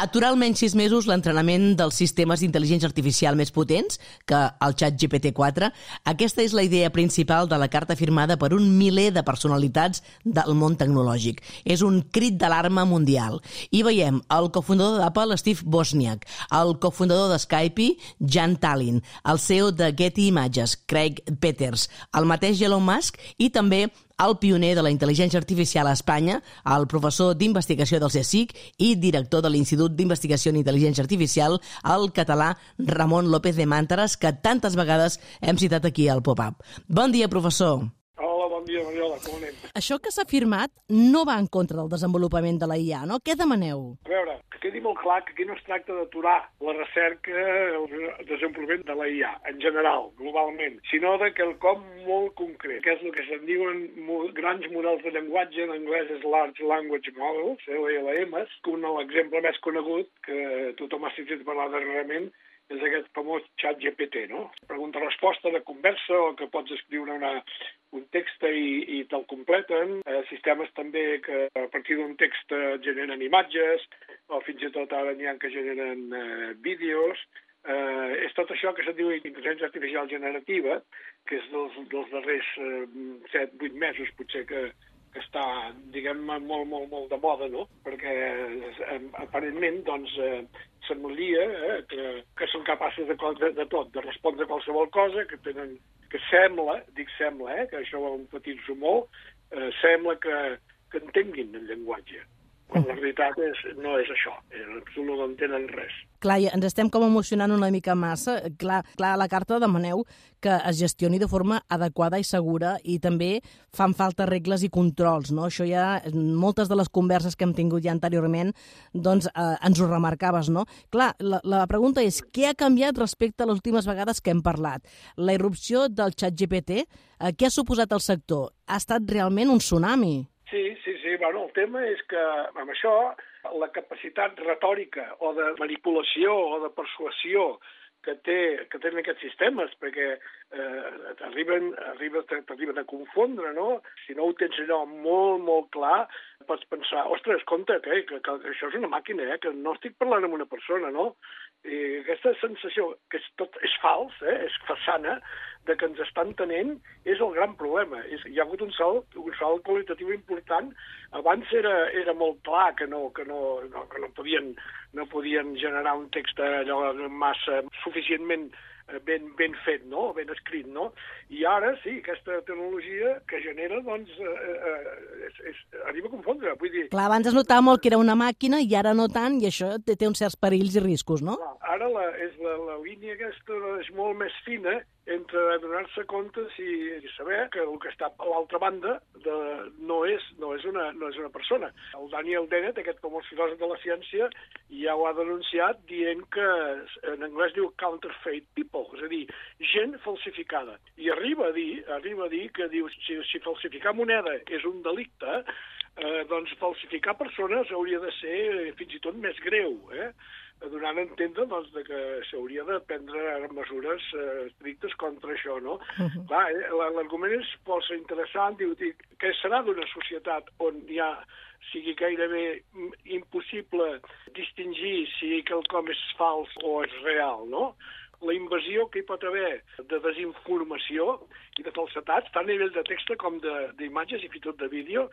Aturar almenys sis mesos l'entrenament dels sistemes d'intel·ligència artificial més potents que el xat GPT-4, aquesta és la idea principal de la carta firmada per un miler de personalitats del món tecnològic. És un crit d'alarma mundial. I veiem el cofundador d'Apple, Steve Wozniak, el cofundador de Skype, Jan Tallinn, el CEO de Getty Images, Craig Peters, el mateix Elon Musk i també el pioner de la intel·ligència artificial a Espanya, el professor d'investigació del CSIC i director de l'Institut d'Investigació en Intel·ligència Artificial, el català Ramon López de Màntares, que tantes vegades hem citat aquí al Pop-Up. Bon dia, professor. Hola, bon dia, Mariola, com anem? Això que s'ha firmat no va en contra del desenvolupament de la IA, no? Què demaneu? A veure, que quedi molt clar que aquí no es tracta d'aturar la recerca, el desenvolupament de la IA, en general, globalment, sinó de quelcom molt concret, que és el que se'n diuen grans models de llenguatge, en anglès és Large Language Models, LLMs, que un l'exemple més conegut, que tothom ha sentit parlar darrerament, és aquest famós xat GPT, no? Pregunta-resposta de conversa o que pots escriure una, un text i, i te'l completen. Eh, sistemes també que a partir d'un text generen imatges o fins i tot ara n'hi ha que generen eh, vídeos. Eh, és tot això que se'n diu intel·ligència artificial generativa, que és dels, dels darrers eh, 7-8 mesos potser que, que està, diguem molt, molt, molt de moda, no? Perquè eh, aparentment, doncs, eh, semblaria eh, que, que són capaços de, de, de tot, de respondre a qualsevol cosa, que tenen, que sembla, dic sembla, eh, que això ho empatitzo molt, eh, sembla que, que entenguin el llenguatge. Quan la veritat és, no és això, absolut no entenen res. Clar, ens estem com emocionant una mica massa. Clar, clar, a la carta demaneu que es gestioni de forma adequada i segura i també fan falta regles i controls, no? Això ja, moltes de les converses que hem tingut ja anteriorment, doncs eh, ens ho remarcaves, no? Clar, la, la pregunta és, què ha canviat respecte a les últimes vegades que hem parlat? La irrupció del xat GPT, eh, què ha suposat al sector? Ha estat realment un tsunami? Sí, sí. Bueno, el tema és que amb això la capacitat retòrica o de manipulació o de persuasió que, té, que tenen aquests sistemes, perquè eh, t'arriben t'arriben a confondre, no? Si no ho tens allò molt, molt clar, pots pensar, ostres, compte, que, que, que això és una màquina, eh, que no estic parlant amb una persona, no? I aquesta sensació, que és, tot és fals, eh, és façana, de que ens estan tenint és el gran problema. És, hi ha hagut un salt, un salt qualitatiu important. Abans era, era molt clar que no, que no, no, que no, podien, no podien generar un text allò massa suficientment Eh, ben, ben fet, no? ben escrit, no? I ara, sí, aquesta tecnologia que genera, doncs, eh, eh, és, és, arriba a confondre. Vull dir... Clar, abans es notava molt que era una màquina i ara no tant, i això té, té uns certs perills i riscos, no? Clar, ara la, és la, la línia aquesta és molt més fina entre donar-se compte si, i saber que el que està a l'altra banda de, no, és, no, és una, no és una persona. El Daniel Dennett, aquest famós filòsof de la ciència, ja ho ha denunciat dient que en anglès diu counterfeit people, és a dir, gent falsificada. I arriba a dir, arriba a dir que diu si, si falsificar moneda és un delicte, eh, doncs falsificar persones hauria de ser eh, fins i tot més greu. Eh? Donant a entendre doncs, de que s'hauria de prendre mesures eh, estrictes contra això, no? Uh -huh. Clar, eh, l'argument és força interessant, diu, diu que serà d'una societat on hi ha sigui gairebé impossible distingir si quelcom és fals o és real, no? La invasió que hi pot haver de desinformació i de falsetats, tant a nivell de text com d'imatges i fins i tot de vídeo,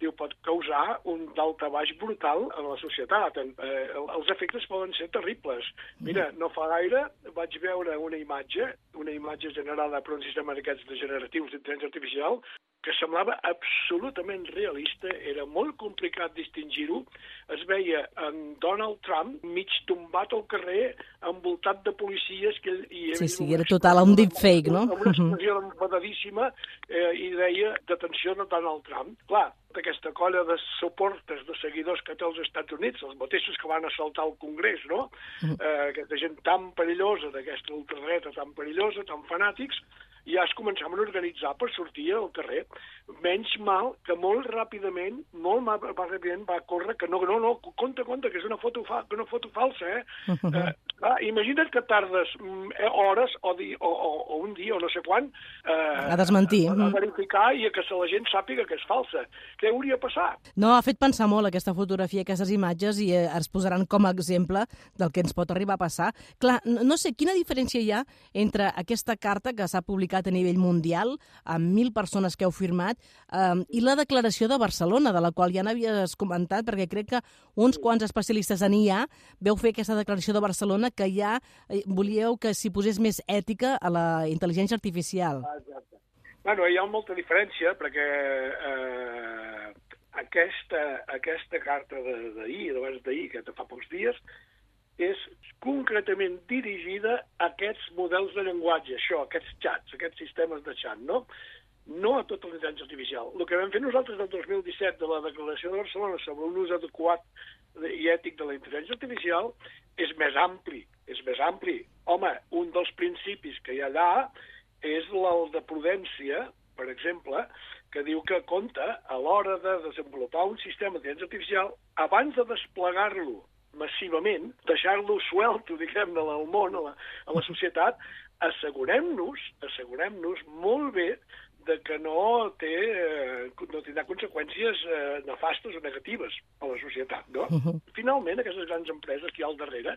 diu, pot causar un baix brutal a la societat. Eh, els efectes poden ser terribles. Mira, no fa gaire vaig veure una imatge, una imatge generada per un sistema d'aquests degeneratius d'intel·ligència artificial, que semblava absolutament realista, era molt complicat distingir-ho, es veia en Donald Trump mig tombat al carrer, envoltat de policies... Que, i sí, sí, era total un deepfake, no? Amb una expressió enfadadíssima eh, i deia detenció de Donald Trump. Clar, d'aquesta colla de suportes, de seguidors que té als Estats Units, els mateixos que van assaltar el Congrés, no? Eh, aquesta gent tan perillosa, d'aquesta ultradreta tan perillosa, tan fanàtics, ja es començaven a organitzar per sortir al carrer. Menys mal que molt ràpidament, molt mal, ràpidament va córrer que no, no, no, compte, compte, que és una foto, fa, una foto falsa, eh? Eh ah, imagina't que tardes mm, eh, hores o, di, o, o, o un dia o no sé quan eh, a desmentir. A, a verificar i a que la gent sàpiga que és falsa. Què hauria passat? No, ha fet pensar molt aquesta fotografia, aquestes imatges, i eh, es posaran com a exemple del que ens pot arribar a passar. Clar, no, no sé, quina diferència hi ha entre aquesta carta que s'ha publicat a nivell mundial, amb mil persones que heu firmat, eh, i la declaració de Barcelona, de la qual ja n'havies comentat, perquè crec que uns quants especialistes en IA veu fer aquesta declaració de Barcelona que ja eh, volíeu que s'hi posés més ètica a la intel·ligència artificial. Exacte. Bueno, hi ha molta diferència, perquè eh, aquesta, aquesta carta d'ahir, d'abans d'ahir, que fa pocs dies, és concretament dirigida a aquests models de llenguatge, això, aquests xats, aquests sistemes de xat, no? No a tota l'intel·ligència artificial. El que vam fer nosaltres el 2017 de la Declaració de Barcelona sobre un ús adequat i ètic de la intel·ligència artificial és més ampli, és més ampli. Home, un dels principis que hi ha allà és el de prudència, per exemple, que diu que compta a l'hora de desenvolupar un sistema d'intel·ligència artificial, abans de desplegar-lo massivament, deixar-lo suelto, diguem-ne, al món, a la, a la societat, assegurem-nos, assegurem-nos molt bé de que no, té, eh, no tindrà conseqüències eh, nefastes o negatives a la societat. No? Uh -huh. Finalment, aquestes grans empreses que hi ha al darrere,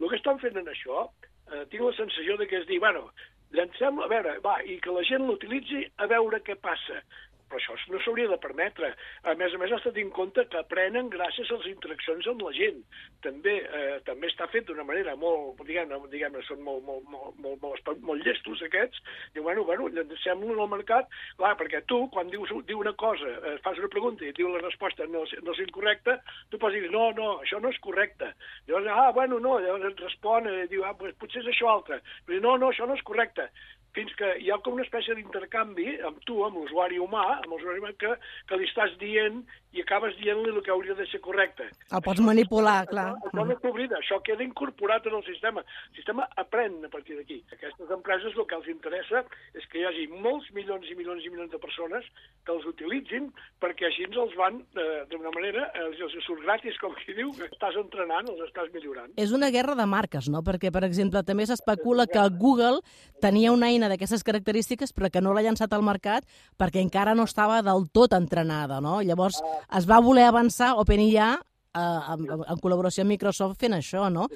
el que estan fent en això, eh, tinc la sensació de que és dir, bueno, llancem, a veure, va, i que la gent l'utilitzi a veure què passa però això no s'hauria de permetre. A més a més, has de tenir en compte que aprenen gràcies a les interaccions amb la gent. També eh, també està fet d'una manera molt, diguem-ne, diguem són molt, molt, molt, molt, molt, molt llestos aquests, i bueno, bueno, llancem-lo al mercat, clar, perquè tu, quan dius, diu una cosa, eh, fas una pregunta i diu la resposta no, no és incorrecta, tu pots dir, no, no, això no és correcte. Llavors, ah, bueno, no, llavors et respon, eh, diu, ah, pues, potser és això altre. Però no, no, això no és correcte fins que hi ha com una espècie d'intercanvi amb tu, amb l'usuari humà, amb l'usuari humà, que, que li estàs dient i acabes dient-li el que hauria de ser correcte. El pots manipular, clar. Això, això no s'oblida, això queda incorporat en el sistema. El sistema aprèn a partir d'aquí. Aquestes empreses el que els interessa és que hi hagi molts milions i milions i milions de persones que els utilitzin perquè així els van, eh, d'una manera, els, els surt gratis, com qui diu, que estàs entrenant, els estàs millorant. És una guerra de marques, no? Perquè, per exemple, també s'especula que Google tenia una eina d'aquestes característiques però que no l'ha llançat al mercat perquè encara no estava del tot entrenada, no? Llavors, ah es va voler avançar OpenIA eh, en, en col·laboració amb Microsoft fent això, no?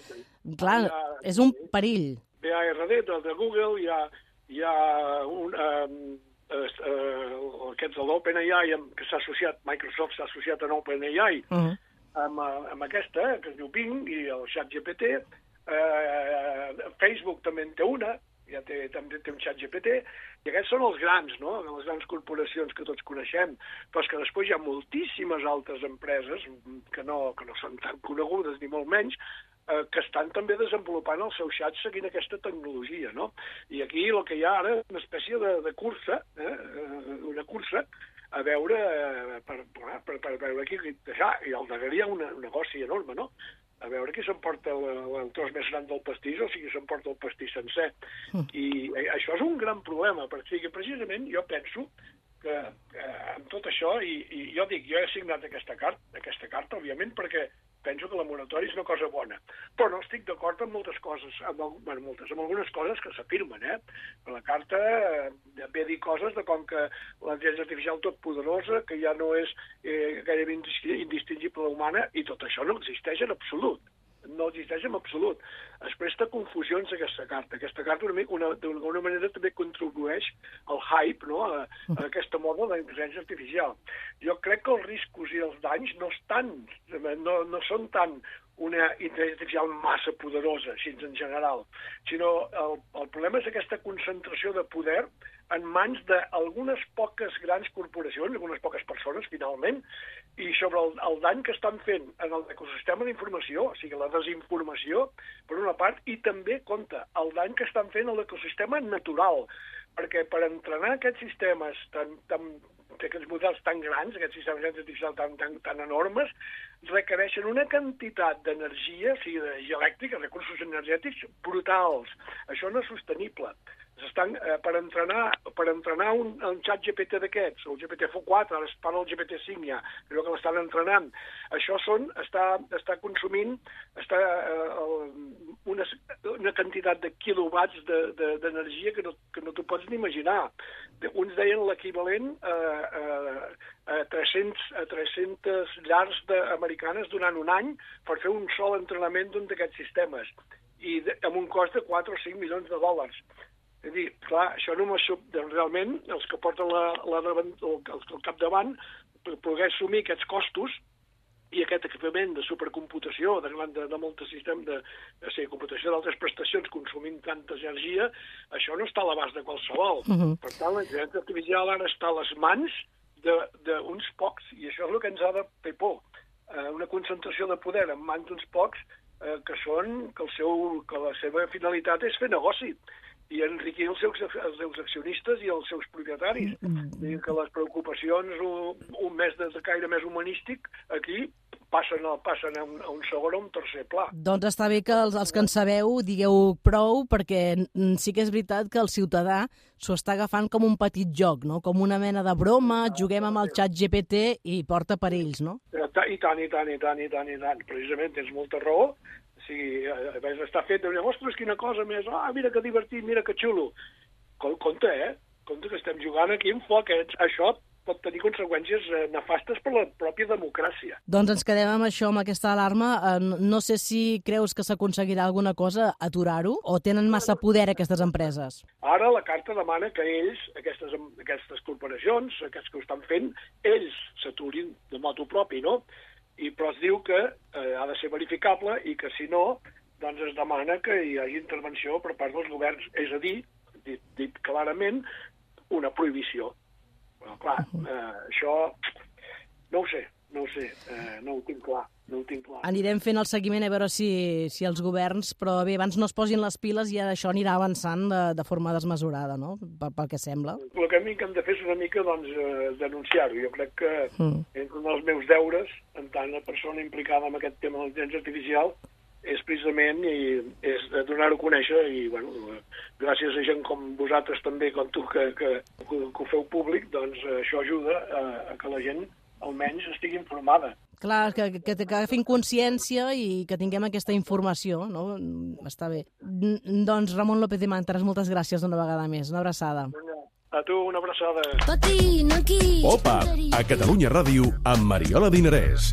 Clar, és un perill. BARD, de, de Google, hi ha, hi ha un, um, uh, uh, aquests de l'OpenAI que s'ha associat, Microsoft s'ha associat a OpenAI uh -huh. amb, amb aquesta, que es diu Bing, i el xat GPT. Uh, Facebook també en té una, ja té, també té un xat GPT, i aquests són els grans, no?, les grans corporacions que tots coneixem, però és que després hi ha moltíssimes altres empreses que no, que no són tan conegudes ni molt menys, eh, que estan també desenvolupant el seu xat seguint aquesta tecnologia, no? I aquí el que hi ha ara és una espècie de, de cursa, eh, una cursa a veure, eh, per, per, per, per veure aquí, ja, i al darrere hi ha una, un negoci enorme, no? A veure qui s'emporta el, tros més gran del pastís o sigui s'emporta el pastís sencer. Mm. I eh, això és un gran problema, perquè precisament jo penso que eh, amb tot això, i, i jo dic, jo he signat aquesta carta, aquesta carta, òbviament, perquè penso que la moratòria és una cosa bona. Però no estic d'acord amb moltes coses, amb, bueno, moltes, amb algunes coses que s'afirmen, eh? La carta eh, ve a dir coses de com que la intel·ligència artificial tot poderosa, que ja no és eh, gairebé indistingible humana, i tot això no existeix en absolut no existeix en absolut. Es presta confusions aquesta carta. Aquesta carta d'alguna manera també contribueix al hype, no? a, a aquesta moda de la intel·ligència artificial. Jo crec que els riscos i els danys no estan, no, no són tan una intel·ligència artificial massa poderosa, així en general, sinó el, el problema és aquesta concentració de poder en mans d'algunes poques grans corporacions, algunes poques persones, finalment, i sobre el, el dany que estan fent en l'ecosistema d'informació, o sigui, la desinformació, per una part, i també, compte, el dany que estan fent a l'ecosistema natural, perquè per entrenar aquests sistemes tan, tan aquests models tan grans, aquests sistemes artificials tan, tan, tan enormes, requereixen una quantitat d'energia, o sigui, d'energia elèctrica, recursos energètics brutals. Això no és sostenible. Estan, eh, per entrenar, per entrenar un, un xat GPT d'aquests, el GPT-4, ara es parla del GPT-5 ja, crec que l'estan entrenant, això són, està, està consumint està, eh, una, una quantitat de quilowatts d'energia de, de, que no, que no t'ho pots ni imaginar. Uns deien l'equivalent a, a, a, 300, a 300 llars americanes durant un any per fer un sol entrenament d'un d'aquests sistemes i de, amb un cost de 4 o 5 milions de dòlars. És dir, clar, això no m'ha realment els que porten la, la, el, el, el capdavant per poder assumir aquests costos i aquest equipament de supercomputació, de, de, de molt sistema de, de ser, computació d'altres prestacions consumint tanta energia, això no està a l'abast de qualsevol. Uh -huh. Per tant, la intel·ligència artificial ara està a les mans d'uns pocs, i això és el que ens ha de fer por. Eh, una concentració de poder en mans d'uns pocs eh, que són, que, el seu, que la seva finalitat és fer negoci i enriquir els seus, els seus accionistes i els seus propietaris. Mm. -hmm. que les preocupacions, un, un mes de, de caire més humanístic, aquí passen, a, passen a, un, a un segon o un tercer pla. Doncs està bé que els, els que en sabeu digueu prou, perquè sí que és veritat que el ciutadà s'ho està agafant com un petit joc, no? com una mena de broma, juguem amb el xat GPT i porta per ells, no? Tant, i tant, i tant, i tant, i tant, i tant. Precisament tens molta raó. Sigui, a més està fet, de ostres, quina cosa més, ah, mira que divertit, mira que xulo. Compte, eh? Compte que estem jugant aquí en foc, eh? Això pot tenir conseqüències eh, nefastes per la pròpia democràcia. Doncs ens quedem amb això, amb aquesta alarma. Eh, no sé si creus que s'aconseguirà alguna cosa, aturar-ho, o tenen massa poder aquestes empreses? Ara la carta demana que ells, aquestes, aquestes corporacions, aquests que ho estan fent, ells s'aturin de moto propi, no? I, però es diu que eh, ha de ser verificable i que si no, doncs es demana que hi hagi intervenció per part dels governs, és a dir, dit, dit clarament, una prohibició. Però, clar, eh, això no ho sé, no ho sé, eh, no ho tinc clar. No ho tinc clar. Anirem fent el seguiment a veure si, si els governs, però bé, abans no es posin les piles i això anirà avançant de, de forma desmesurada, no?, pel, pel que sembla. El que a mi que hem de fer és una mica, doncs, eh, denunciar-ho. Jo crec que mm. és un dels meus deures, en tant a persona implicada en aquest tema de l'intel·ligència artificial, és precisament i és donar-ho a conèixer i, bueno, gràcies a gent com vosaltres també, com tu, que, que, que ho feu públic, doncs això ajuda a, a que la gent almenys estigui informada. Clar, que, que, que agafin consciència i que tinguem aquesta informació, no? Està bé. Doncs Ramon López de Mantres, moltes gràcies una vegada més. Una abraçada. A tu, una abraçada. Opa, a Catalunya Ràdio, amb Mariola Dinarès.